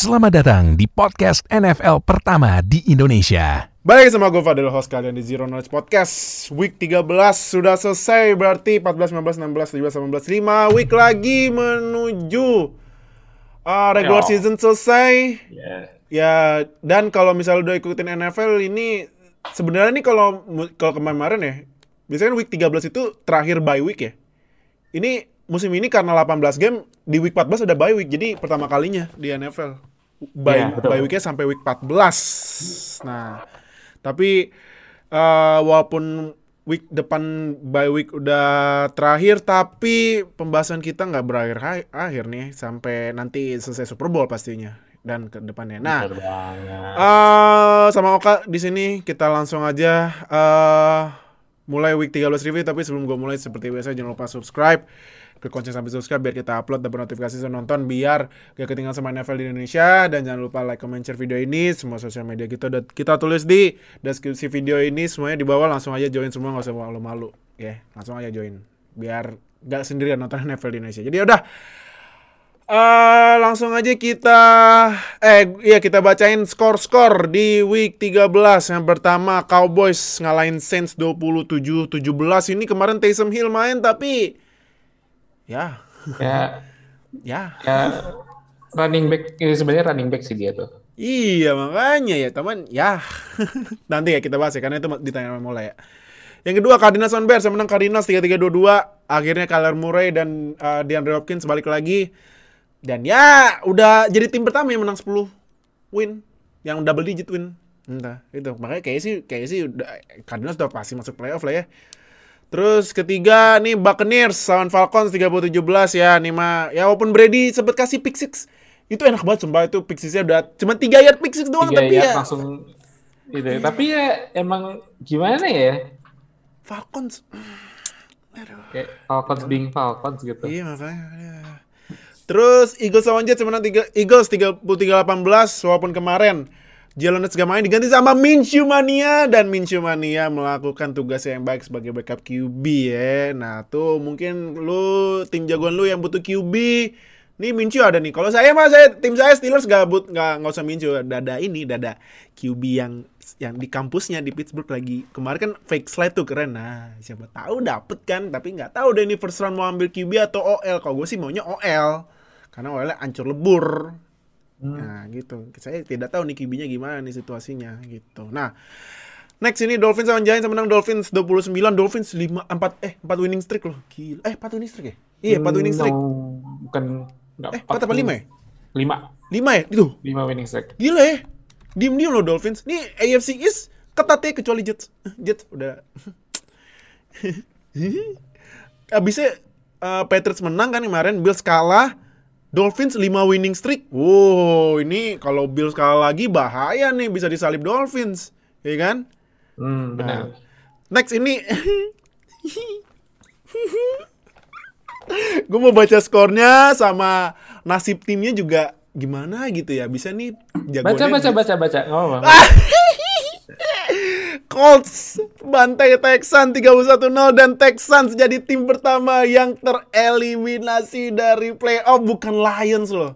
Selamat datang di podcast NFL pertama di Indonesia. Balik sama gue Fadil, host kalian di Zero Knowledge Podcast Week 13 sudah selesai Berarti 14, 15, 16, 17, 18 5 week lagi menuju uh, Regular Yo. season selesai Ya. Ya, dan kalau misalnya udah ikutin NFL ini Sebenarnya nih kalau kalau kemarin ya Biasanya week 13 itu terakhir bye week ya Ini musim ini karena 18 game Di week 14 ada bye week Jadi pertama kalinya di NFL Iya, betul. bye weeknya sampai week 14 Nah tapi eh, walaupun week depan bye week udah terakhir, tapi pembahasan kita nggak berakhir akhir nih sampai nanti selesai Super Bowl pastinya dan ke depannya. Nah, eh sama Oka di sini kita langsung aja eh mulai week 13 review tapi sebelum gue mulai seperti biasa jangan lupa subscribe klik kunci sampai subscribe biar kita upload dapat notifikasi saat nonton biar gak ketinggalan sama NFL di Indonesia. Dan jangan lupa like, comment, share video ini. Semua sosial media kita udah kita tulis di deskripsi video ini. Semuanya di bawah. Langsung aja join semua. Nggak usah malu-malu. Ya langsung aja join. Biar gak sendirian nonton NFL di Indonesia. Jadi udah. Eh, langsung aja kita eh iya kita bacain skor-skor di week 13. Yang pertama Cowboys ngalahin Saints 27-17. Ini kemarin Taysom Hill main tapi ya Ya, ya ya running back ini sebenarnya running back sih dia tuh. iya makanya ya teman ya nanti ya kita bahas ya karena itu ditanya sama mulai ya. Yang kedua Cardinals on Bears yang menang Cardinals 3-3-2-2. Akhirnya Kyler Murray dan uh, DeAndre Hopkins balik lagi. Dan ya udah jadi tim pertama yang menang 10 win, yang double digit win. Entah, itu. Makanya kayak sih kayak sih udah Cardinals udah pasti masuk playoff lah ya. Terus ketiga nih Buccaneers lawan Falcons 30-17 ya. Nih mah ya walaupun Brady sempet kasih pick six. Itu enak banget sumpah itu pick sixnya udah cuma 3 yard pick six doang tapi ya, langsung gitu. ya. Tapi ya emang gimana ya? Falcons. Kayak Falcons being Falcons gitu. Iya makanya. ya. Terus Eagles lawan Jets menang 3 Eagles 33-18 walaupun kemarin Gak main diganti sama Minshew Mania dan Minshew Mania melakukan tugas yang baik sebagai backup QB ya. Nah, tuh mungkin lu tim jagoan lu yang butuh QB Nih Minshew ada nih. Kalau saya mah saya tim saya Steelers gak but nggak nggak usah Minshew. Dada ini dada QB yang yang di kampusnya di Pittsburgh lagi. Kemarin kan fake slide tuh keren. Nah, siapa tahu dapet kan. Tapi nggak tahu deh ini first round mau ambil QB atau OL. Kalau gue sih maunya OL. Karena OL ancur lebur. Nah, gitu. Saya tidak tahu nih QB-nya gimana nih situasinya gitu. Nah, next ini Dolphins lawan Giants menang Dolphins 29. Dolphins 5 4 eh 4 winning streak loh. Gila. Eh 4 winning streak ya? Iya, 4 winning streak. No, bukan nggak Eh, 4 apa 5 ya? Lima. 5 ya? Itu. Lima winning streak. Gila ya. Diem-diem loh Dolphins. Nih AFC East ketat ya kecuali Jets. Jets udah. Abisnya eh, Patriots menang kan kemarin, Bills kalah. Dolphins 5 winning streak. Wow, ini kalau Bills kalah lagi bahaya nih bisa disalip Dolphins. Ya kan? Hmm, benar. Next ini Gue mau baca skornya sama nasib timnya juga gimana gitu ya. Bisa nih Baca jagoannya baca baca baca. Nggak apa-apa. Colts bantai Texans 31-0 dan Texans jadi tim pertama yang tereliminasi dari playoff bukan Lions loh.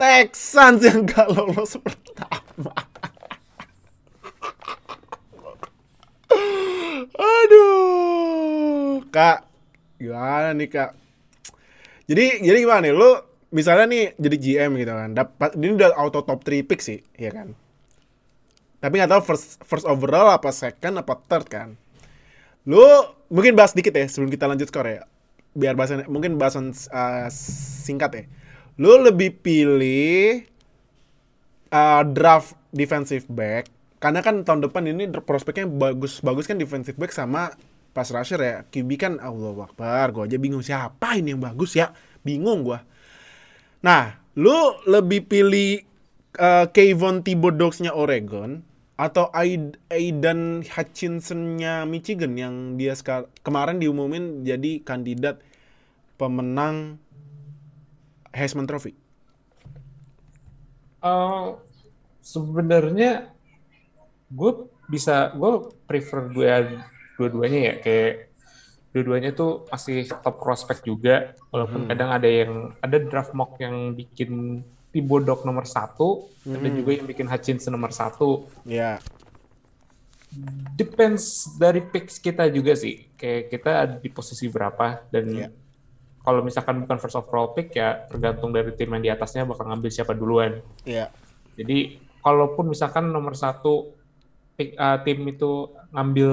Texans yang gak lolos pertama. Aduh, Kak. Gimana nih, Kak? Jadi jadi gimana nih? Lu misalnya nih jadi GM gitu kan. Dapat ini udah auto top 3 pick sih, ya kan? Tapi nggak tahu first first overall apa second apa third kan. Lu mungkin bahas dikit ya sebelum kita lanjut skor ya. Biar bahasan mungkin bahasan uh, singkat ya. Lu lebih pilih uh, draft defensive back karena kan tahun depan ini prospeknya bagus-bagus kan defensive back sama pass rusher ya. QB kan Allah Akbar, gua aja bingung siapa ini yang bagus ya. Bingung gua. Nah, lu lebih pilih uh, Kayvon Thibodeaux-nya Oregon atau Aid- Aidan Hutchinson-nya Michigan yang dia kemarin diumumin jadi kandidat pemenang Heisman Trophy. Eh, sebenarnya gue bisa gue prefer dua dua-duanya ya kayak dua-duanya tuh masih top prospect juga walaupun Hmm. kadang ada yang ada draft mock yang bikin Thibodeau nomor satu, ada Hmm. juga yang bikin Hutchinson nomor satu. Ya. Depends dari picks kita juga sih. Kayak kita ada di posisi berapa dan Iya. kalau misalkan bukan first overall pick ya tergantung dari tim yang di atasnya bakal ngambil siapa duluan. Ya. Jadi kalaupun misalkan nomor satu pick, uh, tim itu ngambil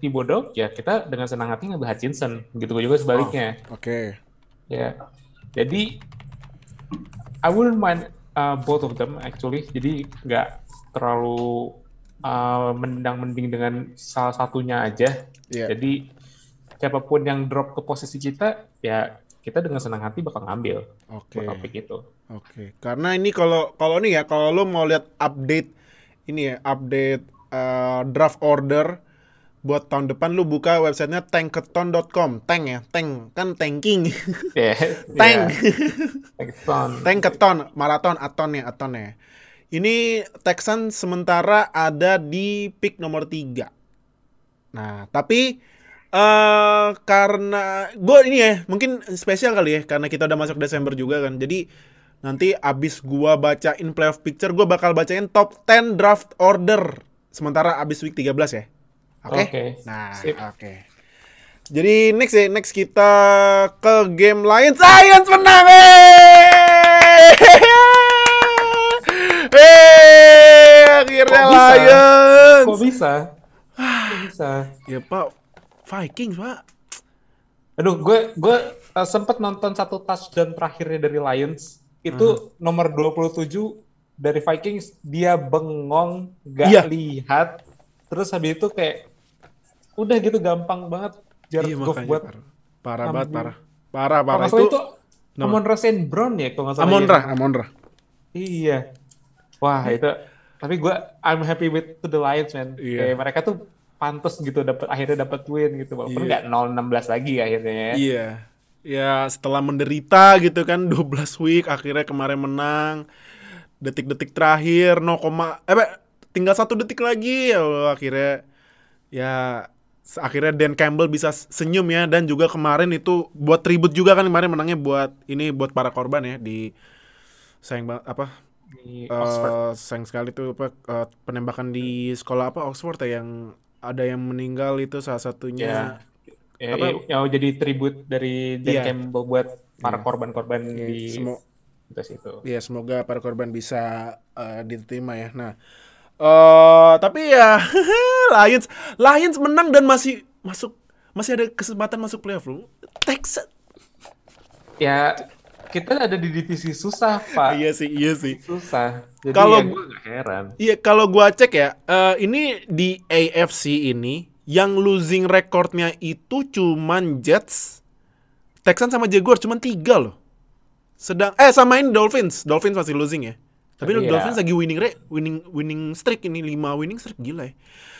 Thibodeau, ya kita dengan senang hati ngambil Hutchinson. Begitu juga sebaliknya. Oke. Ya, jadi I wouldn't mind uh, both of them actually. Jadi nggak terlalu uh, mendang-mending dengan salah satunya aja. Iya. Jadi siapa pun yang drop ke posisi kita, ya kita dengan senang hati bakal ngambil Oke. bakal pick itu. Oke. Karena ini kalau kalau ini ya kalau lo mau lihat update ini ya, update eh, draft order buat tahun depan lu buka websitenya tanketon.com. Tank ya, tank kan tanking. Ya, Tank. Texan. Tanketon, maraton, aton ya, aton ya. Ini Texan sementara ada di pick nomor 3. Nah, tapi eh karena gue ini ya, mungkin spesial kali ya karena kita udah masuk Desember juga kan. Jadi nanti abis gua bacain playoff picture, gua bakal bacain top 10 draft order sementara abis week 13 ya. Oke. Oke. Nah, Sip. oke. Jadi next ya, next kita ke game Lions. Lions menang. Eh, Eh, akhirnya Kok bisa? Lions. Kok bisa? Kok bisa? Ya Pak, Vikings Pak. Aduh, gue gue uh, sempet nonton satu touchdown terakhirnya dari Lions. Itu nomor 27 dari Vikings dia bengong, gak Iya. lihat. Terus habis itu kayak udah gitu gampang banget Jared Iya Goff buat parah. Parah banget, parah. Parah, parah. Itu, itu Amon Ra St. Brown ya kalau nggak salah. Amonra, ya. Amonra. Iya. Wah, itu tapi gue I'm happy with to the Lions man. Iya. Kayak mereka tuh pantas gitu dapat akhirnya dapat win gitu walaupun Iya. nggak 0-16 lagi akhirnya ya. Iya. Ya setelah menderita gitu kan 12 week akhirnya kemarin menang. Detik-detik terakhir 0, eh tinggal satu detik lagi ya akhirnya ya akhirnya Dan Campbell bisa senyum ya dan juga kemarin itu buat tribut juga kan kemarin menangnya buat ini buat para korban ya di sayang banget apa Di eh, Oxford. sayang sekali tuh apa eh, penembakan di sekolah apa Oxford ya yang ada yang meninggal itu salah satunya Ya, Apa? ya, ya, jadi tribut dari Dan Iya. Campbell buat para Iya. korban-korban Iya, di semo- itu. Ya semoga para korban bisa eh, diterima ya. Nah, eh tapi ya Lions Lions menang dan masih masuk masih ada kesempatan masuk playoff loh. Texas. Ya kita ada di divisi susah pak, Iya sih, iya sih. susah. Jadi Kalau ya gua- gue heran. Iya kalau gua cek ya, eh, ini di AFC ini yang losing recordnya itu cuman Jets, Texans sama Jaguar cuman tiga loh. Sedang eh sama ini Dolphins, Dolphins masih losing ya. Tapi Tapi ya- Dolphins lagi winning rate, winning winning streak ini 5 winning streak gila ya.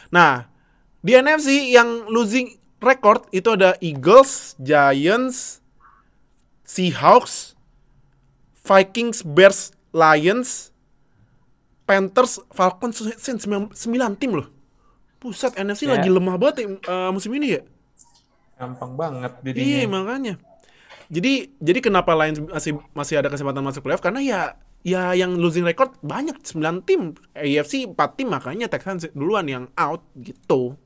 Nah, di NFC yang losing record itu ada Eagles, Giants, Seahawks, Vikings, Bears, Lions, Panthers, Falcons, Saints 9, tim loh. Pusat NFC Ya. lagi lemah banget ya, eh, musim ini ya. Gampang banget Iya jadinya. makanya. Jadi jadi kenapa Lions masih masih ada kesempatan masuk playoff karena ya ya yang losing record banyak 9 tim. AFC 4 tim makanya Texans duluan yang out gitu.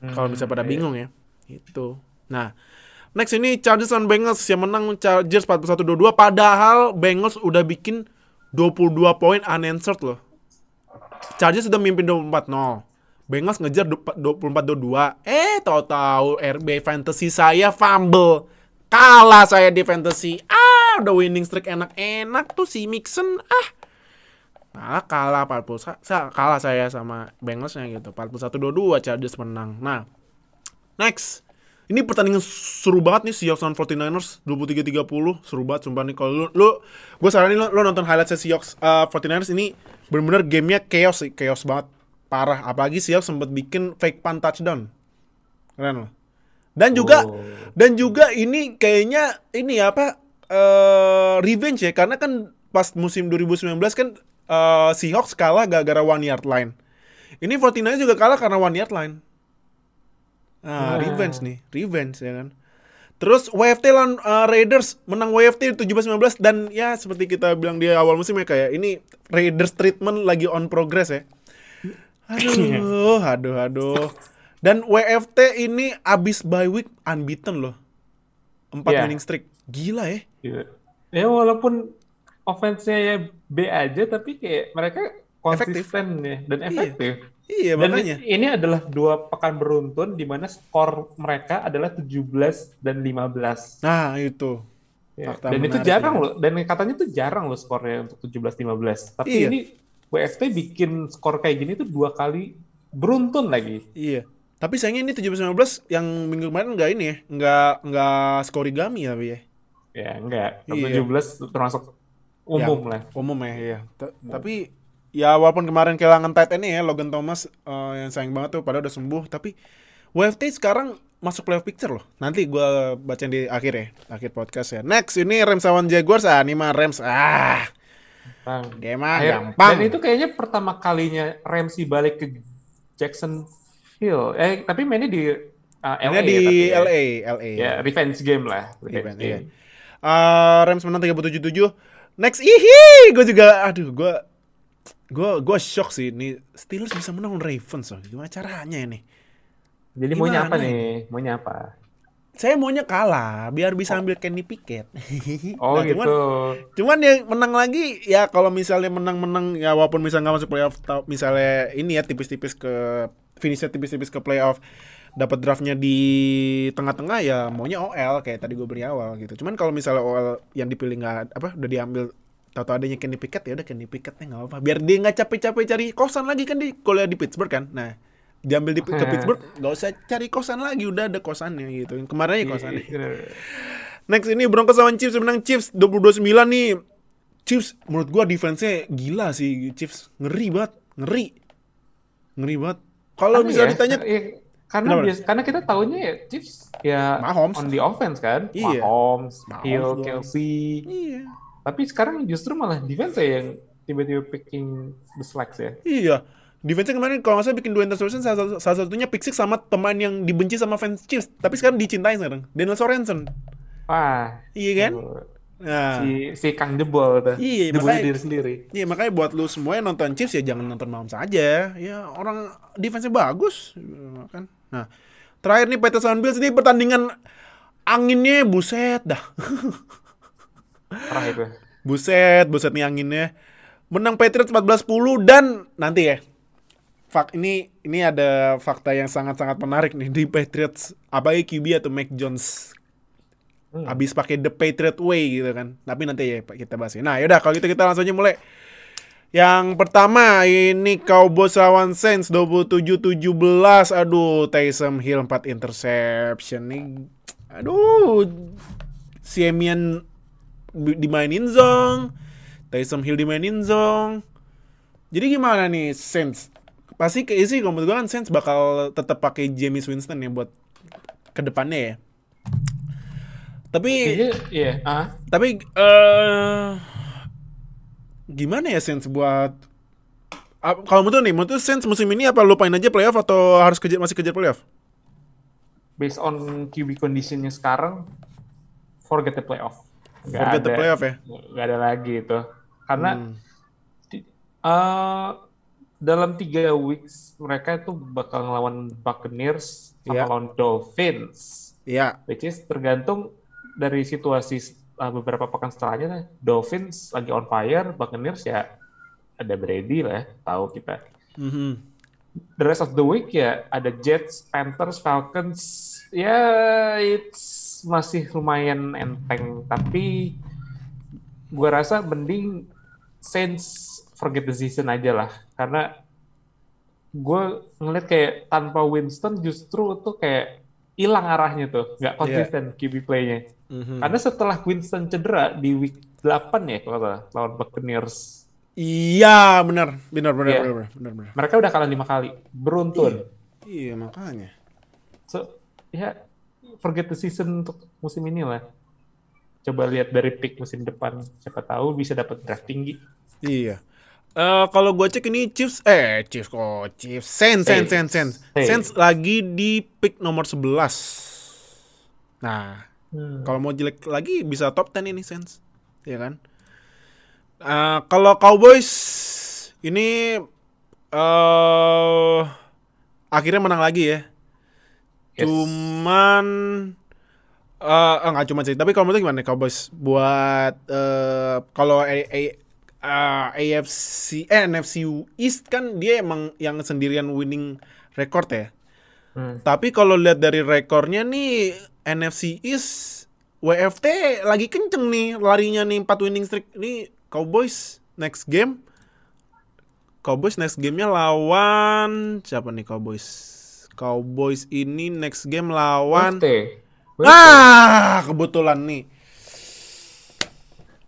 Kalau bisa pada iya. bingung ya. Itu. Nah, next ini Chargers dan Bengals yang menang Chargers 41-22 padahal Bengals udah bikin 22 poin unanswered loh. Chargers sudah mimpin 24-0. Bengals ngejar du- 24-22. Eh, tahu-tahu RB fantasy saya fumble. Kalah saya di fantasy. Ah, udah winning streak enak-enak tuh si Mixon. Ah. Malah kalah 40 sa- sa- kalah saya sama Bengalsnya gitu. 41-22 Chargers menang. Nah, next. Ini pertandingan seru banget nih Seahawks lawan 49ers 23-30 seru banget sumpah nih kalau lu, lu gue saranin lu, lu nonton highlight Seahawks uh, 49ers ini bener-bener gamenya chaos sih chaos banget parah apalagi Seahawks sempat bikin fake punt touchdown keren loh dan juga Oh. dan juga ini kayaknya ini apa eh revenge ya karena kan pas musim 2019 kan eh Seahawks kalah gara-gara one yard line ini 49ers juga kalah karena one yard line Nah, Ah. revenge nih, revenge ya kan. Terus WFT lawan uh, Raiders menang WFT 17-19 dan ya seperti kita bilang di awal musim ya kayak ini Raiders treatment lagi on progress ya. Aduh, aduh, aduh. Dan WFT ini abis bye week unbeaten loh. 4 Iya. winning streak. Gila ya. Gitu. Ya walaupun offense-nya ya B aja tapi kayak mereka konsisten ya dan Iya. efektif. Iya, Dan makanya. ini adalah dua pekan beruntun di mana skor mereka adalah 17 dan 15. Nah, itu. Ya, Fakta dan itu jarang ini. loh, dan katanya itu jarang loh skornya untuk 17-15. Tapi Iya. ini WFT bikin skor kayak gini tuh dua kali beruntun lagi. Iya. Tapi sayangnya ini 17-19 yang minggu kemarin nggak ini ya. Nggak, nggak skorigami tapi ya. Ya enggak, Iya. 17 termasuk umum lah. Umum ya, iya. T- Tapi ya walaupun kemarin kehilangan tight end ya Logan Thomas eh, yang sayang banget tuh padahal udah sembuh tapi WFT sekarang masuk playoff picture loh. Nanti gua bacain di akhir ya, akhir podcast ya. Next ini Rams lawan Jaguars ah ini mah Rams ah Bang. dia mah Akhir- gampang. Dan itu kayaknya pertama kalinya Ramsey balik ke Jacksonville. Eh, tapi mainnya di uh, LA Ini di ya, tapi ya. LA, LA. Ya, revenge game lah. Revenge Revenge, game. Eh, Rams menang 37-7. Next ihi, gue juga aduh gue gue gue shock sih ini Steelers bisa menang Ravens loh. Gimana caranya ini? Jadi maunya Gimana apa nih? Maunya apa? Saya maunya kalah biar bisa ambil Kenny Pickett. Oh Nah, gitu. Cuman, cuman ya menang lagi ya kalau misalnya menang-menang ya walaupun misalnya nggak masuk playoff misalnya ini ya tipis-tipis ke finishnya tipis-tipis ke playoff dapat draftnya di tengah-tengah ya maunya OL kayak tadi gue beri awal gitu. Cuman kalau misalnya OL yang dipilih nggak apa udah diambil tahu-tahu adanya Kenny Pickett ya udah Kenny Pickettnya nggak apa biar dia nggak capek-capek cari kosan lagi kan di kuliah di Pittsburgh kan. Nah diambil di ke Pittsburgh nggak usah cari kosan lagi udah ada kosannya gitu. Kemarin aja kosannya. Next ini Broncos lawan Chiefs menang Chiefs 22-9 nih. Chiefs menurut gua defense-nya gila sih Chiefs. Ngeri banget, ngeri. Ngeri banget. Kalau bisa ya, ditanya ya, karena Kenapa? bias- karena kita tahunya ya Chiefs ya Mahomes. on the offense kan. Iya. Mahomes, Hill. Kelsey. Iya. Tapi sekarang justru malah defense ya yang tiba-tiba picking the slacks ya. Iya. Defense kemarin kalau nggak salah bikin dua interception salah, satu- salah satunya pick six sama pemain yang dibenci sama fans Chiefs tapi sekarang dicintai sekarang Daniel Sorensen Wah, iya kan nah si si Kang jebol tuh. Iya, Jebol makanya- diri sendiri. Iya makanya buat lu semua yang nonton Chiefs ya jangan nonton Mahomes saja. Ya orang defense-nya bagus kan. Nah, terakhir nih Patriots lawan Bills ini pertandingan anginnya buset dah. Parah itu. buset, buset nih anginnya. Menang Patriots 14-10 dan nanti ya. Fak ini ini ada fakta yang sangat-sangat menarik nih di Patriots. Apa ya QB atau Mac Jones Hmm. habis pakai the Patriot way gitu kan. Tapi nanti ya kita bahas. ya. Nah, yaudah kalau gitu kita langsung aja mulai. Yang pertama ini Cowboys lawan Saints 27-17. Aduh, Taysom Hill 4 interception nih. Aduh. Siemian di- dimainin zong. Taysom Hill dimainin zong. Jadi gimana nih Saints? Pasti ke sih kalau menurut gue kan Saints bakal tetap pakai James Winston ya buat ke depannya ya. Tapi Kayaknya iya, ah. tapi eh gimana ya Saints buat kalau menurut nih, menurut Saints musim ini apa lupain aja playoff atau harus kejar masih kejar playoff? based on QB conditionnya sekarang, forget the playoff. Nggak Forget the ada- playoff ya. nggak ada lagi itu. Karena Hmm. di- eh, dalam tiga weeks mereka itu bakal ngelawan Buccaneers sama Iya. lawan Dolphins, Iya. which is tergantung dari situasi uh, beberapa pekan setelahnya. Dolphins lagi on fire, Buccaneers ya ada Brady lah, ya, tahu kita. Mhm. The rest of the week ya ada Jets, Panthers, Falcons. Ya it's masih lumayan enteng, tapi gua rasa mending Saints forget the season aja lah, karena gue ngeliat kayak tanpa Winston justru tuh kayak hilang arahnya tuh, nggak konsisten QB play-nya. Mhm. Karena setelah Winston cedera di week 8 ya kalau salah, lawan Buccaneers, Iya, benar. Benar benar Iya. benar benar benar. mereka udah kalah lima kali, beruntun. Iya, makanya. So, ya forget the season untuk musim ini lah. Coba lihat dari pick musim depan, siapa tahu bisa dapat draft tinggi. Iya. Eh kalau gue cek ini Chiefs eh Chiefs kok Chiefs Saints Saints Saints Saints Saints. Saints lagi di pick nomor 11. Nah, Hmm. Kalau mau jelek lagi bisa top 10 ini Saints. Ya kan? Eh, kalau Cowboys ini eh akhirnya menang lagi ya. Yes. Cuman eh enggak cuma sih, tapi kalau menurut gimana nih Cowboys buat eh kalau A, A- eh, AFC eh NFC East kan dia emang yang sendirian winning record ya. Hmm. Tapi kalau lihat dari rekornya nih NFC East WFT lagi kenceng nih larinya nih 4 winning streak nih Cowboys next game Cowboys next gamenya lawan siapa nih Cowboys Cowboys ini next game lawan WFT. Ah, kebetulan nih.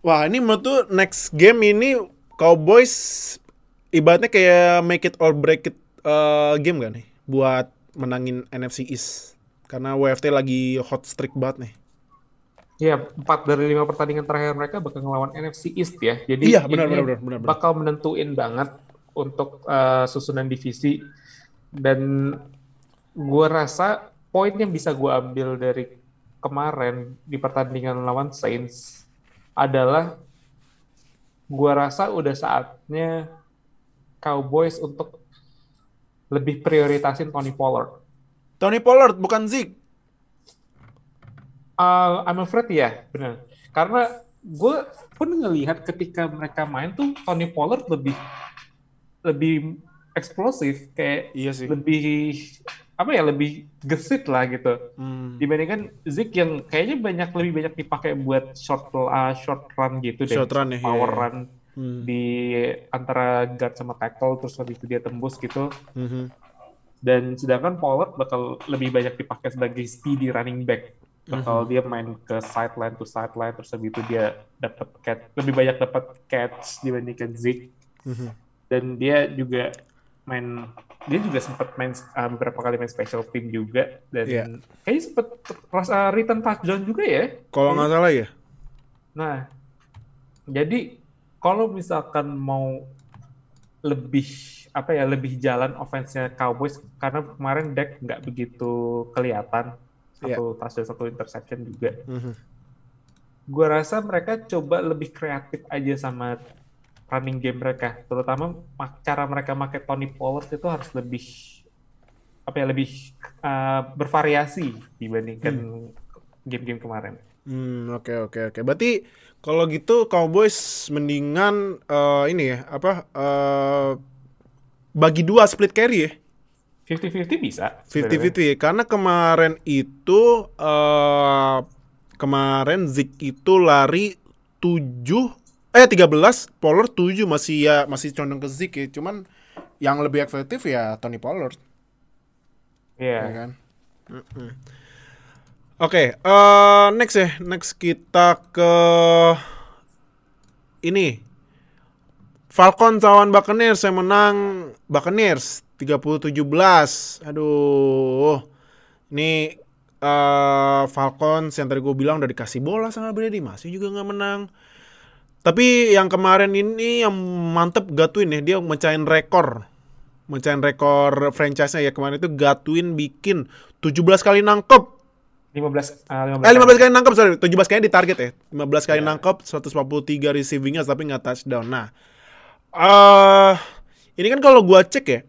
Wah, ini menurut tuh next game ini Cowboys ibaratnya kayak make it or break it uh, game gak nih buat menangin NFC East. Karena WFT lagi hot streak banget nih. Iya, empat dari lima pertandingan terakhir mereka bakal ngelawan NFC East ya. Jadi Iya, benar, ini benar, benar, benar, benar. bakal menentuin banget untuk uh, susunan divisi. Dan gue rasa poin yang bisa gue ambil dari kemarin di pertandingan lawan Saints adalah gue rasa udah saatnya Cowboys untuk lebih prioritasin Tony Pollard. Tony Pollard bukan Zeke. Uh, I'm afraid ya, benar. Karena gue pun ngelihat ketika mereka main tuh Tony Pollard lebih lebih eksplosif, kayak Iya sih. lebih apa ya, lebih gesit lah gitu. Hmm. Dibandingkan Zeke yang kayaknya banyak lebih banyak dipakai buat short uh, short run gitu deh, Short run ya, power iya. run Hmm. di antara guard sama tackle, terus habis itu dia tembus gitu. Mhm. Dan sedangkan Pollard bakal lebih banyak dipakai sebagai speedy running back. Bakal dia main ke sideline to sideline terus habis itu dia dapat catch lebih banyak dapat catch dibandingkan Zeke. Mhm. Dan dia juga main dia juga sempat main uh, beberapa kali main special team juga dan Iya. kayaknya sempat rasa return touchdown juga ya. Kalau nggak salah ya. Nah, jadi kalau misalkan mau lebih apa ya lebih jalan offense-nya Cowboys karena kemarin Dak nggak begitu kelihatan satu touchdown satu interception juga. Mhm. Gua rasa mereka coba lebih kreatif aja sama running game mereka, terutama cara mereka pakai Tony Pollard itu harus lebih apa ya lebih uh, bervariasi dibandingkan game-game kemarin. Hmm, oke oke oke. Berarti kalau gitu Cowboys mendingan eh, ini ya, apa eh, bagi dua split carry ya. 50-50 bisa. sebenarnya. 50-50 ya. Karena kemarin itu eh kemarin Zik itu lari 7 eh 13, Pollard 7 masih ya masih condong ke Zik ya. Cuman yang lebih efektif ya Tony Pollard, Iya. ya kan? Oke, eh, next ya. Next kita ke ini. Falcons lawan Buccaneers yang menang Buccaneers 30-17. Aduh. Ini eh Falcons yang tadi gue bilang udah dikasih bola sama Brady masih juga nggak menang. Tapi yang kemarin ini yang mantep Gatwin ya dia mecahin rekor. Mecahin rekor franchise-nya ya kemarin itu Gatwin bikin 17 kali nangkep 15 uh, 15. Eh 15 kali nangkep sorry, 17 kali di target ya. 15 kali Ya. nangkep, 143 receiving yards tapi nggak touchdown. Nah, eh ini kan kalau gua cek ya,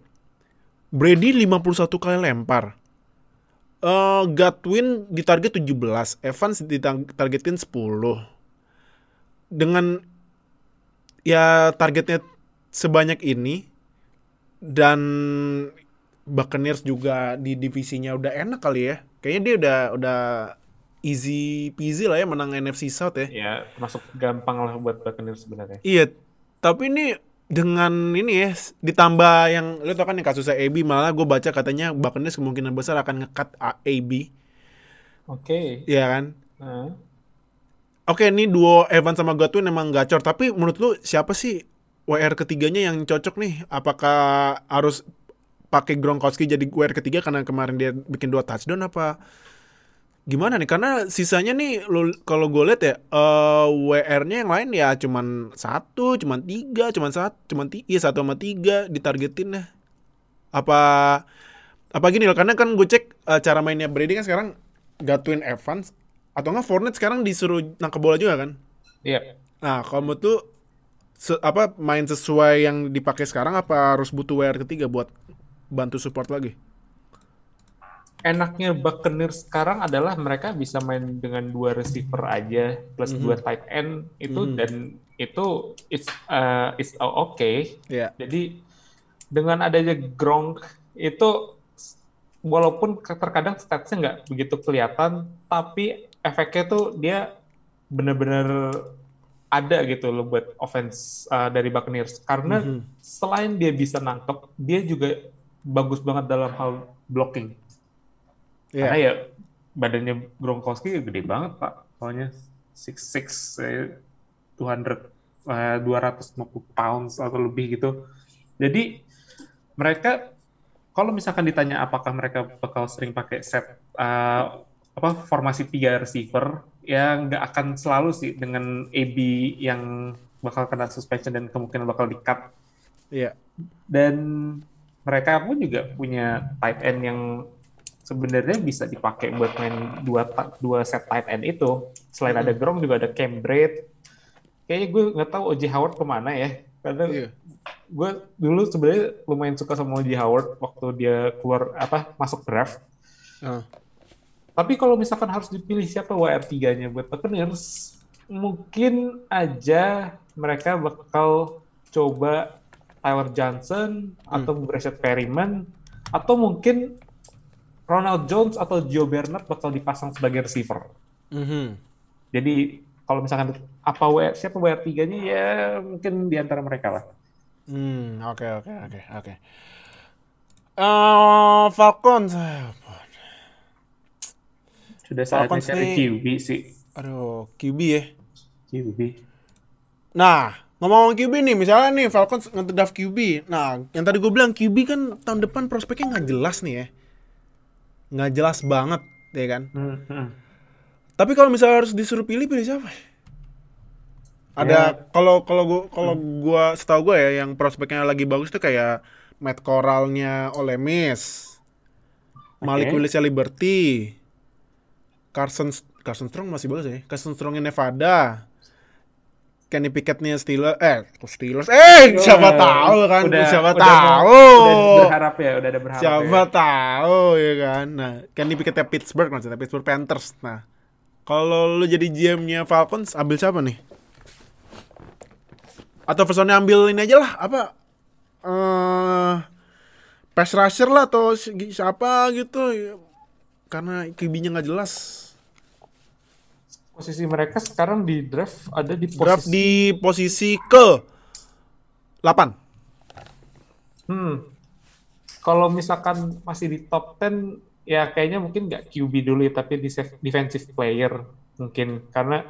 Brady 51 kali lempar. Eh Gatwin di target 17, Evans ditargetin 10. Dengan ya targetnya sebanyak ini dan Buccaneers juga di divisinya udah enak kali ya. Kayaknya dia udah udah easy peasy lah ya menang NFC South ya. Ya, termasuk gampang lah buat Buccaneers sebenarnya. Iya, tapi ini dengan ini ya ditambah yang lu tau kan yang kasusnya AB malah gue baca katanya Buccaneers kemungkinan besar akan ngekat AB, Oke. Iya kan? Nah, Oke, ini duo Evan sama Godwin emang gacor, tapi menurut lu siapa sih WR ketiganya yang cocok nih? Apakah harus pakai Gronkowski jadi WR ketiga karena kemarin dia bikin dua touchdown apa gimana nih? Karena sisanya nih lu kalau gue lihat ya eh, WR-nya yang lain ya cuman satu, cuman tiga, cuman satu, cuman tiga, iya satu sama tiga ditargetin ya. Apa apa gini loh? Karena kan gue cek eh, cara mainnya Brady kan sekarang Gatwin Evans Atau enggak Fournette sekarang disuruh nangkep bola juga kan? Iya. Nah, kalau menurut tuh se- apa main sesuai yang dipakai sekarang apa harus butuh WR ketiga buat bantu support lagi? Enaknya Buccaneers sekarang adalah mereka bisa main dengan dua receiver aja plus dua tight end itu Mhm. dan itu it's uh, it's okay. Iya. Jadi dengan adanya Gronk itu walaupun terkadang statsnya nggak begitu kelihatan, tapi efeknya tuh dia benar-benar ada gitu loh buat offense uh, dari Buccaneers. Karena Mhm. selain dia bisa nangkep, dia juga bagus banget dalam hal blocking. Iya. Karena ya badannya Gronkowski gede banget pak, soalnya 6'6", eh, 200, eh, 250 pounds atau lebih gitu. Jadi mereka kalau misalkan ditanya apakah mereka bakal sering pakai set eh, apa formasi tiga receiver, ya nggak akan selalu sih dengan AB yang bakal kena suspension dan kemungkinan bakal di-cut Iya. dan mereka pun juga punya tight end yang sebenarnya bisa dipakai buat main dua dua set tight end itu. Selain ada Gronk juga ada Cam Braid. Kayaknya gue nggak tahu OJ Howard ke mana ya. Karena Iya. gue dulu sebenarnya lumayan suka sama OJ Howard waktu dia keluar apa masuk draft. Ah. Tapi kalau misalkan harus dipilih siapa WR3-nya buat Buccaneers, mungkin aja mereka bakal coba Tyler Johnson atau Brashad Perryman atau mungkin Ronald Jones atau Joe Bernard bakal dipasang sebagai receiver. Mhm. Jadi kalau misalkan apa WR, siapa WR3-nya ya mungkin di antara mereka lah. Hmm, oke oke oke oke. Eh, Falcons. Sudah saatnya Falcons cari nih- QB sih. Aduh, QB ya. QB. Nah, ngomong QB nih, misalnya nih Falcons ngedraft QB. Nah, yang tadi gue bilang QB kan tahun depan prospeknya nggak jelas nih ya. Nggak jelas banget, ya kan? Hmm, hmm. Tapi kalau misalnya harus disuruh pilih, pilih siapa? Ada kalau kalau gua kalau gua setahu gue ya yang prospeknya lagi bagus tuh kayak Matt Corralnya Ole Miss, Malik. Willisnya Liberty, Carson Carson Strong masih bagus ya. Carson Strongnya Nevada, Kenny Pickettnya Steelers, eh kok Steelers, eh siapa tahu kan, udah- siapa udah tahu. Udah berharap ya, udah ada berharap Siapa ya. tahu ya kan. Nah, Kenny Pickettnya Pittsburgh maksudnya Pittsburgh Panthers. Nah, kalau lu jadi GM-nya Falcons, ambil siapa nih? Atau personnya ambil ini aja lah, apa? eh pass rusher lah atau si- siapa gitu. Karena QB-nya nggak jelas. Posisi mereka sekarang di draft ada di posisi Draft di posisi ke 8. Hmm. Kalau misalkan masih di top 10, ya kayaknya mungkin nggak QB dulu ya, tapi di defensive player mungkin. Karena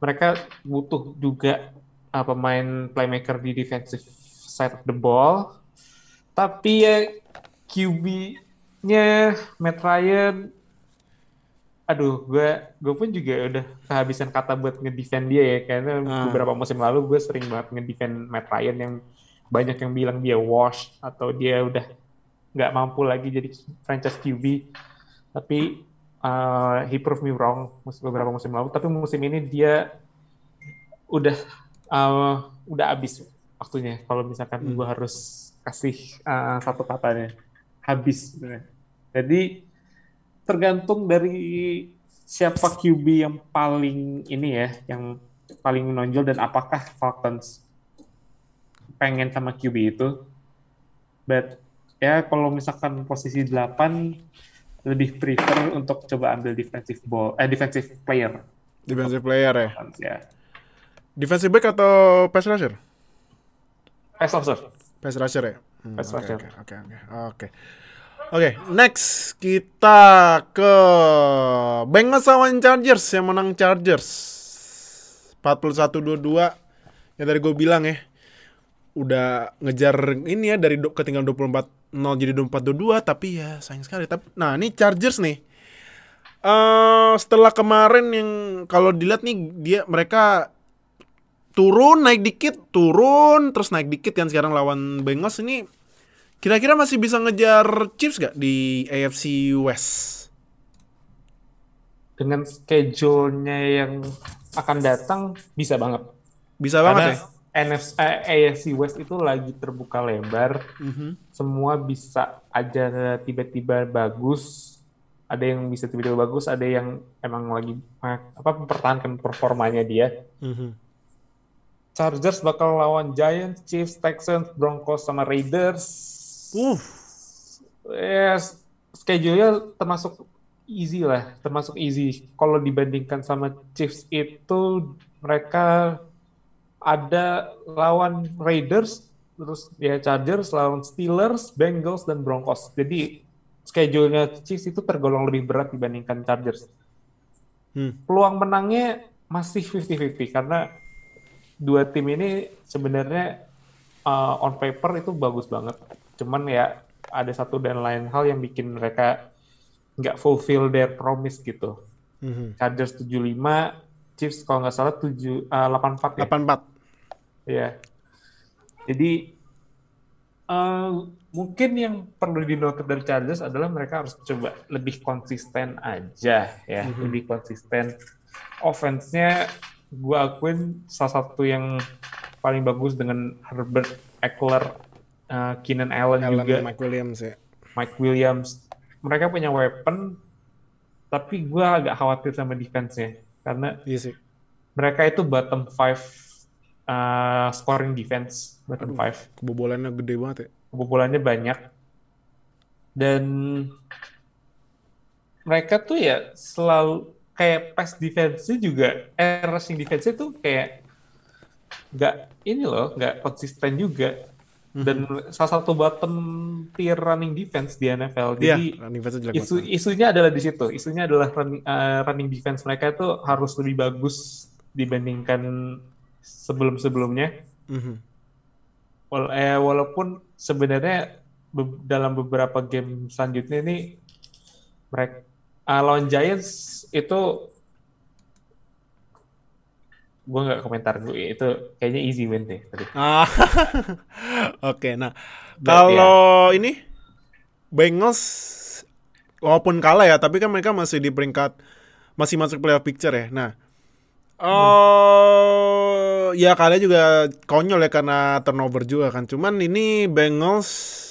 mereka butuh juga uh, pemain playmaker di defensive side of the ball. Tapi ya QB-nya Matt Ryan, aduh, gue gue pun juga udah kehabisan kata buat ngedefend dia ya, karena Ah. beberapa musim lalu gue sering banget ngedefend Matt Ryan yang banyak yang bilang dia wash atau dia udah nggak mampu lagi jadi franchise QB. Tapi uh, he proved me wrong beberapa musim lalu. Tapi musim ini dia udah uh, udah habis waktunya. Kalau misalkan gue harus kasih uh, satu katanya, habis. sebenarnya. Jadi tergantung dari siapa QB yang paling ini ya, yang paling menonjol dan apakah Falcons pengen sama QB itu. But ya kalau misalkan posisi 8 lebih prefer untuk coba ambil defensive ball eh defensive player Defensive player ya. Falcons, ya. Defensive back atau pass rusher? Pass rusher. Pass rusher ya. Hmm, Pass oke, rusher. Oke oke oke oke. Oke, next kita ke Bengals lawan Chargers yang menang Chargers. 41-22 ya dari gue bilang ya. Udah ngejar ini ya dari do, ketinggalan 24 0 jadi 24 22 tapi ya sayang sekali. Tapi nah ini Chargers nih. Eh setelah kemarin yang kalau dilihat nih dia mereka turun naik dikit turun terus naik dikit kan sekarang lawan Bengals ini kira-kira masih bisa ngejar Chiefs gak di AFC West dengan schedule-nya yang akan datang bisa banget. Bisa banget Karena ya. NFC, eh, AFC West itu lagi terbuka lebar, Mhm. semua bisa aja tiba-tiba bagus. Ada yang bisa tiba-tiba bagus, ada yang emang lagi eh, apa mempertahankan performanya dia. Mhm. Chargers bakal lawan Giants, Chiefs, Texans, Broncos sama Raiders. Uh, Yes, schedule-nya termasuk easy lah, termasuk easy. Kalau dibandingkan sama Chiefs itu mereka ada lawan Raiders, terus ya Chargers, lawan Steelers, Bengals dan Broncos. Jadi schedule-nya Chiefs itu tergolong lebih berat dibandingkan Chargers. Hmm. Peluang menangnya masih 50-50 karena dua tim ini sebenarnya uh, on paper itu bagus banget. Cuman ya ada satu dan lain hal yang bikin mereka nggak fulfill their promise gitu. Mhm. Chargers 75, Chiefs kalau nggak salah 7 uh, 84 ya. 84. Iya. Jadi eh, mungkin yang perlu dinote dari Chargers adalah mereka harus coba lebih konsisten aja ya, lebih konsisten. Offense-nya gue akuin salah satu yang paling bagus dengan Herbert Eckler, eh, Keenan Allen, Allen juga, Mike Williams ya. Mike Williams. Mereka punya weapon, tapi gue agak khawatir sama defense-nya karena Iya sih. mereka itu bottom five uh, scoring defense bottom five Kebobolannya gede banget ya. kebobolannya banyak dan mereka tuh ya selalu kayak pass defense juga eh rushing defense itu kayak nggak ini loh nggak konsisten juga dan salah satu bottom tier running defense di NFL Iya, jadi running defense jelek isu banget. isunya adalah di situ. Isunya adalah running, uh, running defense mereka itu harus lebih bagus dibandingkan sebelum-sebelumnya. Mhm. Wal- eh, walaupun sebenarnya be- dalam beberapa game selanjutnya ini mereka uh, lawan Giants itu gue nggak komentar gue itu kayaknya easy win deh tadi. Ah, oke. Nah, But, kalau ini Bengals walaupun kalah ya, tapi kan mereka masih di peringkat masih masuk playoff picture ya. Nah, oh ya kalian juga konyol ya karena turnover juga kan. Cuman ini Bengals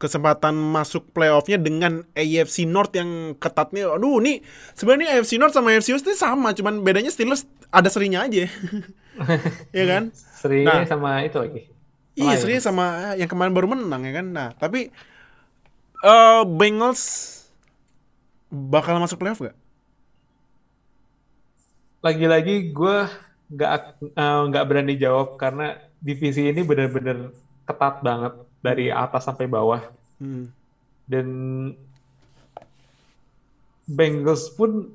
kesempatan masuk playoffnya dengan AFC North yang ketatnya. Aduh, ini sebenarnya AFC North sama AFC West ini sama, cuman bedanya Steelers ada serinya aja. Iya kan? Seri Nah. sama itu lagi. Iya, serius sama yang kemarin baru menang ya kan. Nah, tapi eh Bengals bakal masuk playoff gak? lagi-lagi gue nggak eh, nggak berani jawab karena divisi ini benar-benar ketat banget dari atas sampai bawah Hmm. dan Bengals pun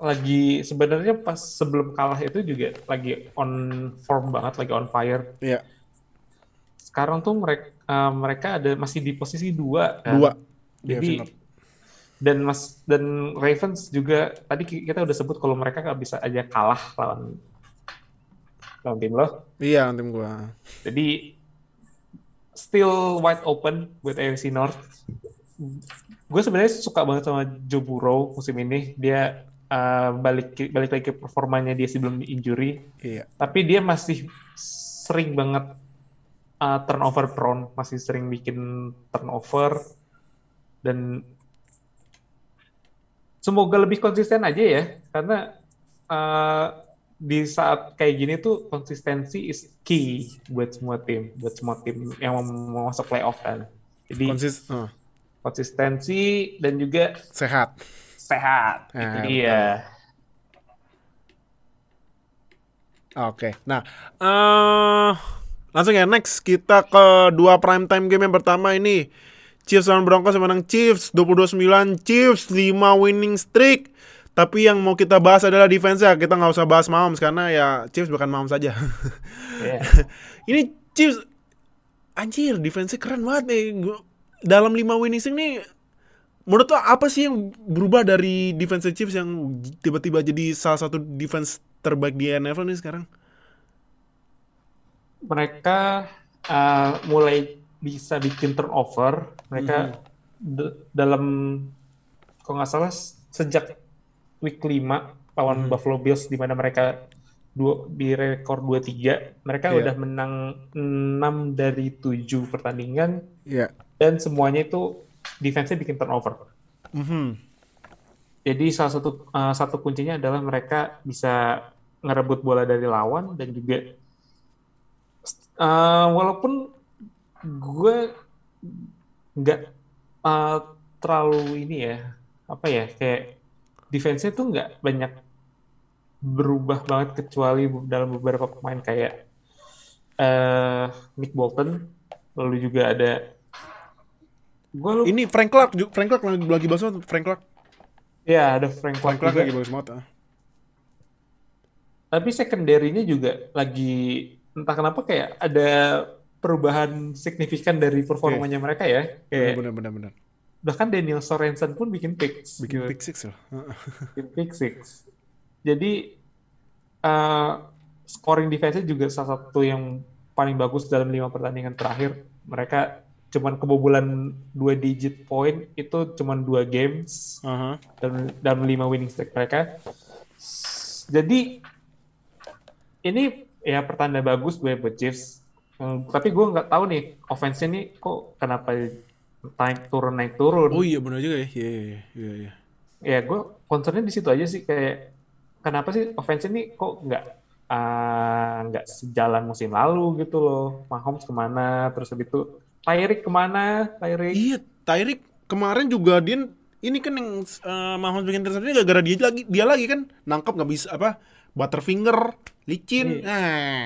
lagi sebenarnya pas sebelum kalah itu juga lagi on form banget lagi on fire Iya, sekarang tuh mereka mereka ada masih di posisi dua kan? dua. di jadi North. dan mas dan Ravens juga tadi ki- kita udah sebut kalau mereka nggak bisa aja kalah lawan lawan tim lo Iya, tim gua. jadi still wide open buat AFC North gue sebenarnya suka banget sama Joe Burrow musim ini dia uh, balik balik lagi ke performanya dia sebelum injury Iya. tapi dia masih sering banget uh, turnover prone, masih sering bikin turnover dan semoga lebih konsisten aja ya karena uh, di saat kayak gini tuh konsistensi is key buat semua tim, buat semua tim yang mau masuk playoff kan. Jadi Konsis eh, konsistensi dan juga sehat. Sehat. Nah, itu dia. Oke. Nah, eh langsung ya next kita ke dua prime time game yang pertama ini Chiefs lawan Broncos yang menang Chiefs 22-9 Chiefs 5 winning streak. Tapi yang mau kita bahas adalah defense ya. Kita nggak usah bahas Mahomes karena ya Chiefs bukan Mahomes saja. Iya. ini Chiefs anjir defense keren banget nih. Gua- Dalam 5 winning streak nih menurut lo apa sih yang berubah dari defense Chiefs yang tiba-tiba jadi salah satu defense terbaik di NFL nih sekarang? mereka uh, mulai bisa bikin turnover. Mereka d- dalam kalau nggak salah sejak week 5 lawan Hmm. Buffalo Bills di mana mereka dua, di rekor 2-3, mereka Iya. udah menang 6 dari 7 pertandingan Iya. dan semuanya itu defense-nya bikin turnover. Mhm. Jadi salah satu uh, satu kuncinya adalah mereka bisa ngerebut bola dari lawan dan juga uh, walaupun gue nggak uh, terlalu ini ya apa ya kayak defense-nya tuh nggak banyak berubah banget kecuali dalam beberapa pemain kayak uh, Nick Bolton lalu juga ada gue lupa Ini Frank Clark, Frank Clark lagi, bagus banget, Frank Clark. ya ada Frank Frank Clark Clark juga. lagi bagus banget. ah. Tapi secondary-nya juga lagi entah kenapa kayak ada perubahan signifikan dari performanya mereka ya. Kayak Bener bener bener. bahkan Daniel Sorensen pun bikin picks, Bikin gitu. pick six loh. Heeh. bikin pick six. Jadi eh, scoring defense-nya juga salah satu yang paling bagus dalam lima pertandingan terakhir. Mereka cuman kebobolan dua digit point itu cuman dua games Aha. dalam dalam lima winning streak mereka. Jadi ini ya pertanda bagus gue buat Chiefs. Hmm, tapi gue nggak tahu nih offense-nya nih kok kenapa naik turun naik turun. Oh iya bener juga ya. Iya iya iya. iya. Ya gue concernnya di situ aja sih kayak kenapa sih offense ini kok nggak ah, nggak sejalan musim lalu gitu loh. Mahomes ke mana terus habis itu Tyreek ke mana Tyreek Iya, Tyreek kemarin juga dia ini kan yang uh, Mahomes bikin interception gara-gara dia lagi dia lagi kan nangkep nggak bisa apa Butterfinger, licin. Iya. Nah,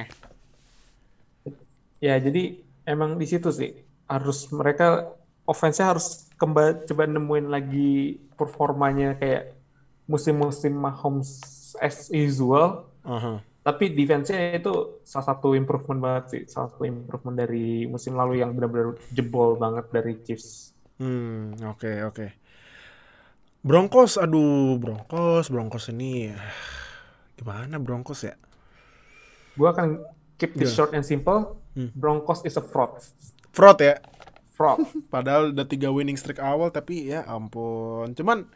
Ya, jadi emang di situ sih harus mereka offense-nya harus kembali coba nemuin lagi performanya kayak musim-musim Mahomes as usual. aha. Tapi defense-nya itu salah satu improvement banget sih, salah satu improvement dari musim lalu yang benar-benar jebol banget dari Chiefs. Hmm, oke oke. Broncos, aduh, Broncos, Broncos ini gimana Broncos ya? Gua akan keep this Gimana? short and simple. Hmm. Broncos is a fraud. Fraud ya. Fraud. Padahal udah tiga winning streak awal tapi ya ampun. Cuman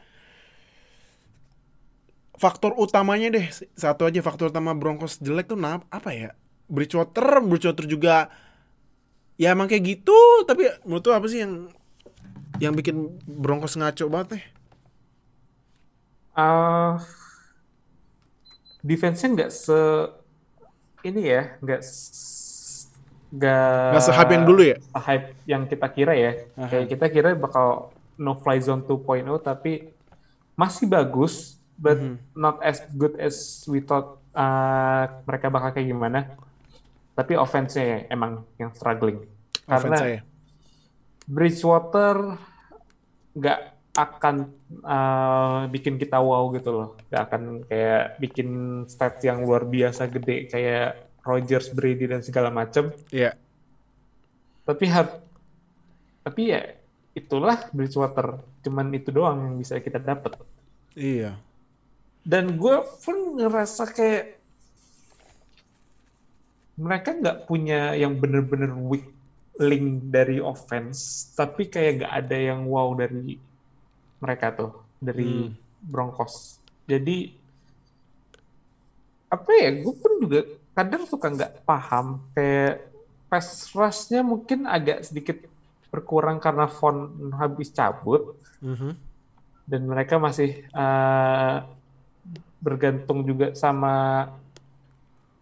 faktor utamanya deh satu aja faktor utama Broncos jelek tuh nap apa ya? Bridgewater, Bridgewater juga ya emang kayak gitu. Tapi menurut lu apa sih yang yang bikin Broncos ngaco banget nih? uh, defense-nya nggak se ini ya nggak nggak Gak se-hype yang dulu ya? hype yang kita kira ya Aha. kayak kita kira bakal no fly zone 2.0 tapi masih bagus but Mhm. not as good as we thought uh, mereka bakal kayak gimana tapi offense-nya emang yang struggling karena saya. Bridgewater nggak akan uh, bikin kita wow gitu loh. Nggak akan kayak bikin stats yang luar biasa gede kayak Rodgers, Brady dan segala macem. Iya. Tapi har- tapi ya itulah Bridgewater. Cuman itu doang yang bisa kita dapat. Iya. Dan gue pun ngerasa kayak mereka nggak punya yang bener-bener weak link dari offense, tapi kayak nggak ada yang wow dari mereka tuh dari Hmm. Broncos. Jadi apa ya? Gue pun juga kadang suka nggak paham kayak pass rush-nya mungkin agak sedikit berkurang karena Von habis cabut Mhm. dan mereka masih eh, bergantung juga sama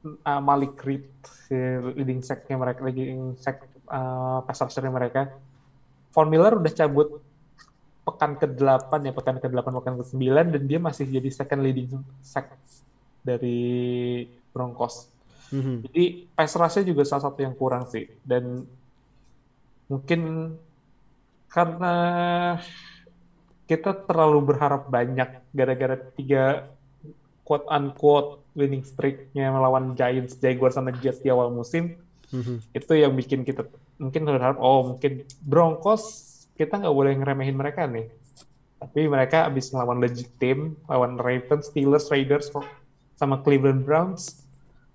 eh, Malik Reed si leading sack-nya mereka leading sack eh, pass rusher-nya mereka. Von Miller udah cabut pekan ke-8 ya, pekan ke-8, pekan ke-9 dan dia masih jadi second leading sack dari Broncos. Mhm. Jadi pass rush-nya juga salah satu yang kurang sih. Dan mungkin karena kita terlalu berharap banyak gara-gara tiga quote unquote winning streak-nya melawan Giants, Jaguars sama Jets di awal musim, Mhm. itu yang bikin kita mungkin berharap oh mungkin Broncos kita nggak boleh ngeremehin mereka nih. Tapi mereka abis ngelawan legit team, lawan Ravens, Steelers, Raiders, sama Cleveland Browns,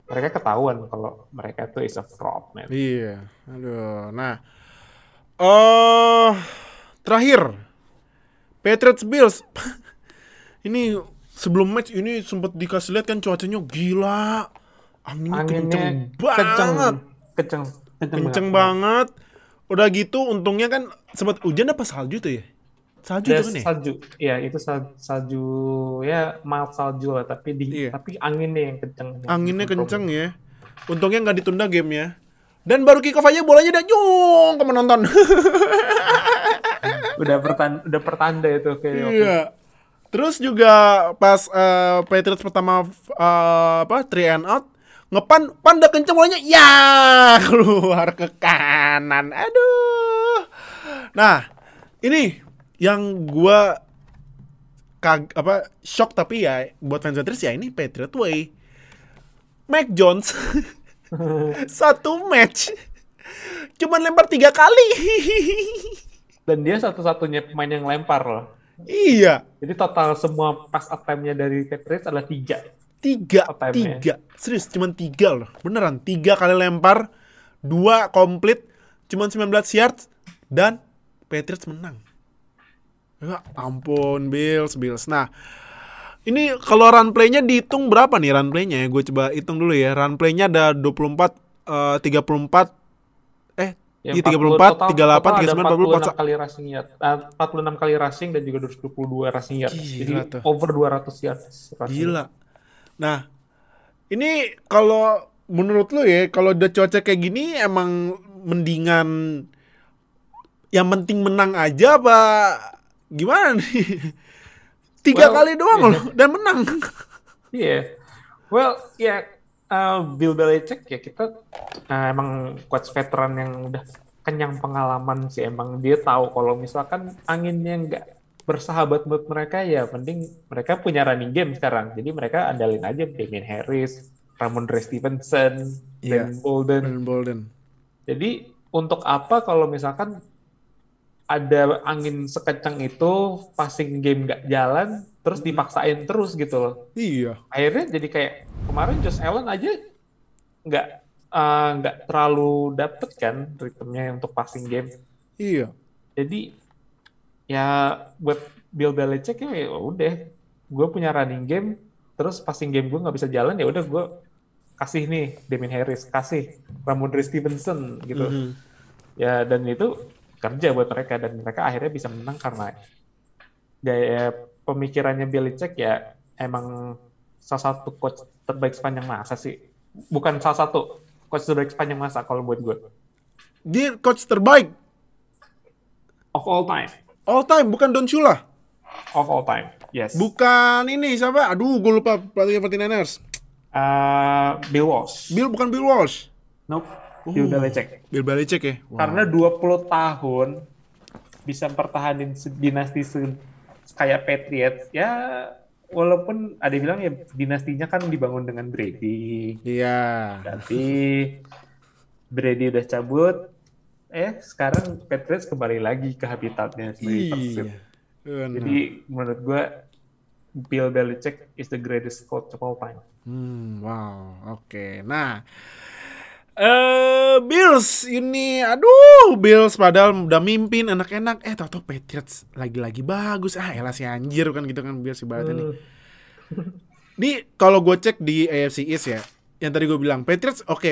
mereka ketahuan kalau mereka tuh is a fraud, man. Iya. Aduh. Nah. Eh terakhir Patriots Bills. Ini sebelum match ini sempat dikasih lihat kan cuacanya gila. Anginnya, kenceng banget. kenceng, kenceng, kenceng, Kenceng banget. Udah gitu untungnya kan sempat hujan apa salju tuh ya? Salju Ada tuh kan ya? salju, iya itu sal- salju ya mild salju lah, tapi di Iya. tapi anginnya yang kenceng. Anginnya Yang kenceng ya. Untungnya nggak ditunda gamenya. Dan baru kick off aja bolanya udah nyung ke penonton. Udah pertanda, udah pertanda itu kayak Iya. Terus juga pas eh, Patriots pertama eh, apa three and out ngepan pan udah kenceng bolanya ya keluar ke kanan. Aduh. Nah, ini yang gua kag apa shock tapi ya buat fans Patriots ya ini Patriot way. Mac Jones satu match cuman lempar tiga kali. Dan dia satu-satunya pemain yang lempar loh. Iya. Jadi total semua pass attempt-nya dari Patriots adalah tiga. tiga Apa tiga. Serius cuman tiga loh. Beneran tiga kali lempar dua komplit cuman 19 yards dan Patriots menang. Ya ampun Bills Bills. Nah ini kalau run play-nya dihitung berapa nih run play-nya? Ya gue coba hitung dulu ya. Run play-nya ada 24 eh, 34 eh Ya, Iya 40 34, total- 38, total ada 39, 40, 46 kali rushing yard. Ah, 46 kali rushing dan juga 222 rushing yard. Gila Jadi tuh. over 200 yards rushing. Gila. Nah, ini kalau menurut lu ya, kalau udah cuaca kayak gini emang mendingan yang penting menang aja apa gimana nih? Tiga Well, kali doang loh dan menang. Iya. Well, ya uh, Bill Belichick ya kita uh, emang coach veteran yang udah kenyang pengalaman sih emang dia tahu kalau misalkan anginnya nggak bersahabat buat mereka ya mending mereka punya running game sekarang. Jadi mereka andalin aja Damien Harris, Ramondre Stevenson, Iya. Dan Bolden. Bolden. Jadi untuk apa kalau misalkan ada angin sekencang itu, passing game nggak jalan, terus dipaksain terus gitu loh. Iya. Akhirnya jadi kayak kemarin Josh Allen aja nggak eh, nggak terlalu dapet kan ritmenya untuk passing game. Iya. Jadi ya buat Bill Belichick ya udah, gue punya running game, terus passing game gue nggak bisa jalan ya udah gue kasih nih Damien Harris, kasih Ramondre Stevenson gitu. Mhm. Ya dan itu kerja buat mereka dan mereka akhirnya bisa menang karena gaya pemikirannya Belichick ya emang salah satu coach terbaik sepanjang masa sih. Bukan salah satu coach terbaik sepanjang masa kalau buat gue. Dia coach terbaik Of all time. all time, bukan Don Shula. Of all time. Yes. Bukan ini siapa? Aduh, gue lupa pelatihnya 49ers. Uh, Bill Walsh. Bill bukan Bill Walsh. Nope. Bill Oh. Belichick. Bill Belichick ya. Wah. Karena 20 tahun bisa pertahanin se- dinasti se- kayak Patriots ya walaupun ada yang bilang ya dinastinya kan dibangun dengan Brady Iya. tapi Brady udah cabut eh sekarang Patriots kembali lagi ke habitatnya sebagai. Iya. Jadi menurut gue Bill Belichick is the greatest coach of all time Hmm, wow, oke. Nah, eh Bills ini, aduh, Bills padahal udah mimpin enak-enak, eh tau Patriots lagi-lagi bagus, ah elah si anjir kan gitu kan Bills ibaratnya nih. Di kalau gue cek di AFC East ya, yang tadi gue bilang Patriots oke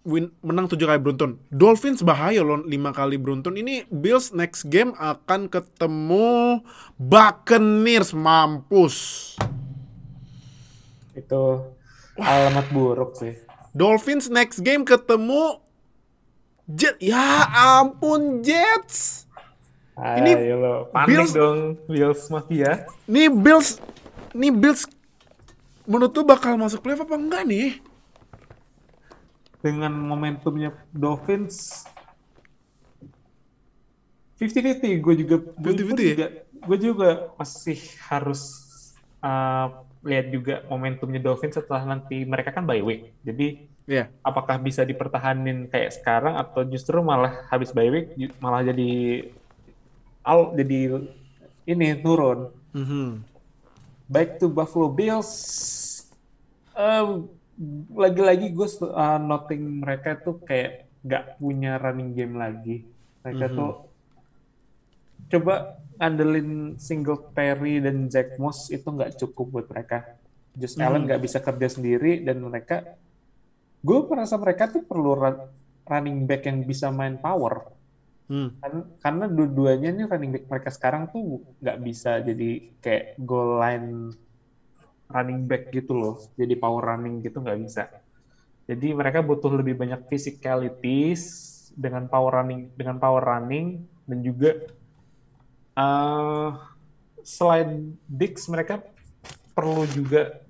win menang tujuh kali beruntun. Dolphins bahaya loh lima kali beruntun. Ini Bills next game akan ketemu Buccaneers mampus. itu alamat buruk sih Dolphins next game ketemu Jet. Ya ampun Jets. Ini Ayo lo, panik Bills- dong Bills Mafia. Nih Bills nih Bills menurut lu bakal masuk playoff apa enggak nih? Dengan momentumnya Dolphins 50-50 gue juga gue 50-50 juga, ya? gue juga masih harus uh, lihat juga momentumnya Dolphins setelah nanti mereka kan bye week. Jadi Iya. apakah bisa dipertahanin kayak sekarang atau justru malah habis bye week malah jadi al jadi ini turun. Mhm. Back to Buffalo Bills. Um, lagi-lagi gue uh, noting mereka tuh kayak nggak punya running game lagi. Mereka Mhm. tuh coba ngandelin Singletary dan Zach Moss itu nggak cukup buat mereka. Josh Hmm. Allen nggak bisa kerja sendiri dan mereka, gue merasa mereka tuh perlu run- running back yang bisa main power. Hmm. Kan- karena dua-duanya nih running back mereka sekarang tuh nggak bisa jadi kayak goal line running back gitu loh. Jadi power running gitu nggak bisa. Jadi mereka butuh lebih banyak physicalities dengan power running dengan power running dan juga eh selain Dix mereka perlu juga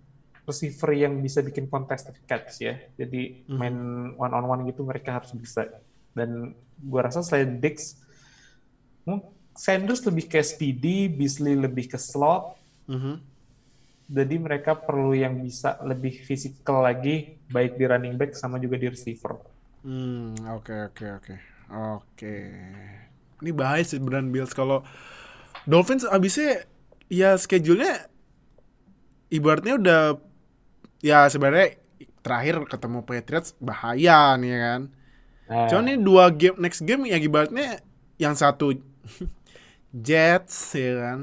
receiver yang bisa bikin contested catch ya. Jadi Mhm. main one on one gitu mereka harus bisa. Dan gua rasa selain Dix hmm, Sanders lebih ke speedy, Beasley lebih ke slot. Mhm. Jadi mereka perlu yang bisa lebih fisikal lagi baik di running back sama juga di receiver. Hmm, oke oke oke. Oke. Ini bahaya sih beneran Bills kalau Dolphins abisnya ya schedule-nya ibaratnya udah ya sebenarnya terakhir ketemu Patriots bahaya nih ya kan. Nah, Cuman ini dua game next game ya ibaratnya yang satu Jets ya kan.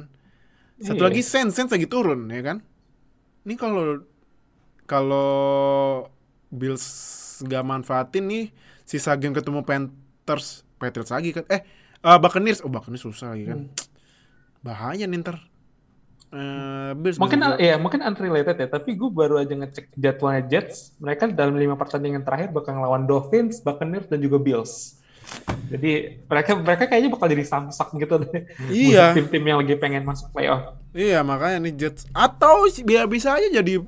Satu Iya. lagi Saints, Saints lagi turun ya kan. Ini kalau kalau Bills nggak manfaatin nih sisa game ketemu Panthers, Patriots lagi kan. Eh, eh, Buccaneers, oh Buccaneers susah lagi kan. Hmm. Bahaya nih ntar. Eh, Bills mungkin bisa- ya mungkin unrelated ya, tapi gue baru aja ngecek jadwalnya Jets. Mereka dalam lima pertandingan terakhir bakal ngelawan Dolphins, Buccaneers dan juga Bills. Jadi mereka mereka kayaknya bakal jadi samsak gitu deh. Iya. Tim-tim yang lagi pengen masuk playoff. Iya makanya nih Jets atau biar bisa aja jadi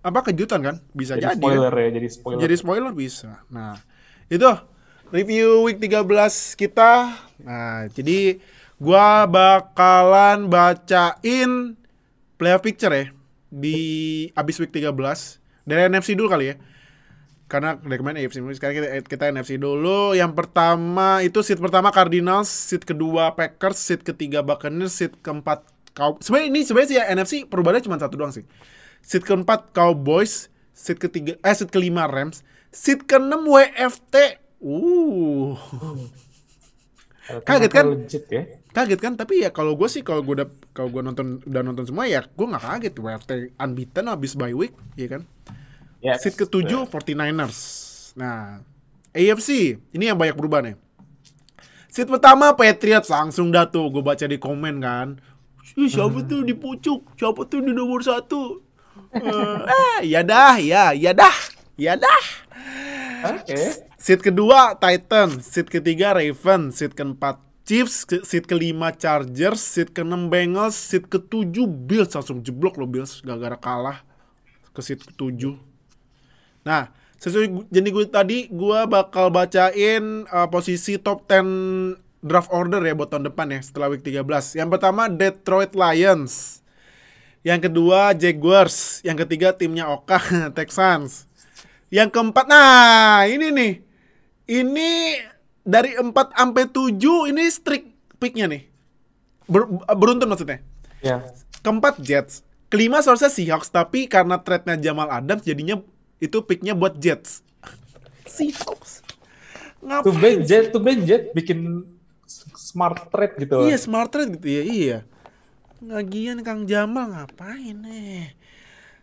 apa kejutan kan bisa Jadi jadi, spoiler ya, jadi spoiler. jadi spoiler bisa nah itu review week 13 kita nah jadi gua bakalan bacain playoff picture ya di abis week 13 dari NFC dulu kali ya. Karena dari kemarin AFC sekarang kita, kita NFC dulu. Yang pertama itu seat pertama Cardinals seat kedua Packers seat ketiga Buccaneers seat keempat Cow sebenarnya ini sebenarnya sih ya NFC perubahannya cuma satu doang sih. Seat keempat Cowboys seat ketiga eh seat kelima Rams seat keenam WFT uh kaget kan? Legit ya. kaget kan tapi ya kalau gue sih kalau gue udah kalau gue nonton udah nonton semua ya gue nggak kaget WFT unbeaten habis bye week ya kan Yes. Seat ketujuh 49ers. Nah, AFC ini yang banyak berubah nih. Seat pertama Patriots langsung dah tuh gue baca di komen kan. Ih, siapa tuh di pucuk? Siapa tuh di nomor satu? Eh, ya dah, ya, ya dah, ya dah. Oke. Seat kedua Titan, seat ketiga Raven, seat keempat Chiefs, seat kelima Chargers, seat keenam Bengals, seat ketujuh Bills langsung jeblok loh Bills gara-gara kalah ke seat ketujuh. Nah, sesuai jadi gue tadi gue bakal bacain uh, posisi top 10 draft order ya buat tahun depan ya setelah week 13. Yang pertama Detroit Lions. Yang kedua Jaguars, yang ketiga timnya Oka Texans. Yang keempat, nah ini nih. Ini dari 4 sampai 7 ini streak picknya nih. Ber- beruntun maksudnya. Ya. Keempat Jets. Kelima seharusnya Seahawks tapi karena trade-nya Jamal Adams jadinya itu picknya buat Jets. Seahawks. Tuh Ngapain? Ben Jet, tuh Ben Jet bikin smart trade gitu. Iya smart trade gitu ya, iya. Lagian Kang Jamal ngapain nih?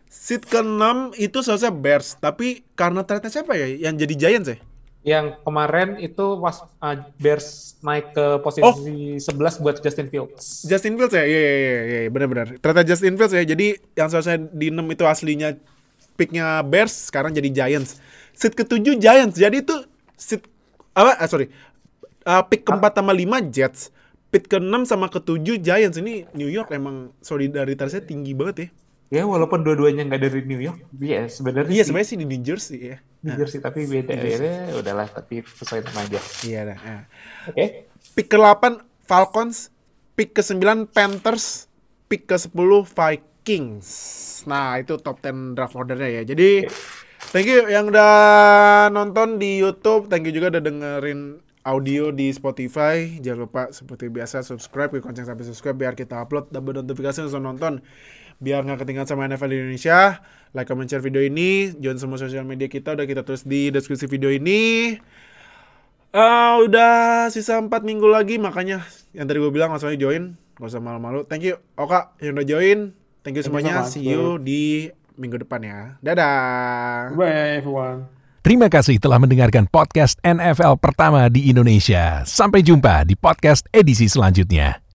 Seat ke-6 itu seharusnya Bears, tapi karena trade siapa ya yang jadi Giants ya? Yang kemarin itu pas uh, Bears naik ke posisi 11 buat Justin Fields. Justin Fields ya? Iya, iya, iya, iya, benar-benar. Ternyata Justin Fields ya. Jadi yang seharusnya di 6 itu aslinya picknya Bears, sekarang jadi Giants. Seat ke-7 Giants. Jadi itu seat apa? Ah, sorry. Uh, pick keempat sama 5 Jets. Pick ke-6 sama ke-7 Giants. Ini New York emang solidaritasnya tinggi banget ya. Ya walaupun dua-duanya nggak dari New York, iya sebenarnya Iya, sebenarnya sih di New Jersey ya. New Jersey tapi beda ya. Udahlah tapi sesuai nama aja. Iya dah. ya. Oke. Pick ke-8 Falcons, pick ke-9 Panthers, pick ke-10 Vikings. Nah, itu top 10 draft ordernya ya. Jadi thank you yang udah nonton di YouTube, thank you juga udah dengerin audio di Spotify. Jangan lupa seperti biasa subscribe, klik lonceng sampai subscribe biar kita upload dan notifikasi langsung nonton. Biar nggak ketinggalan sama NFL di Indonesia. Like, comment, share video ini. Join semua sosial media kita udah kita tulis di deskripsi video ini. Eh, udah sisa 4 minggu lagi makanya yang tadi gue bilang langsung aja join. Gak usah malu-malu. Thank you Oka yang udah join. Thank you Thank you semuanya. so See you di minggu depan ya. Dadah. Bye everyone. Terima kasih telah mendengarkan podcast NFL pertama di Indonesia. Sampai jumpa di podcast edisi selanjutnya.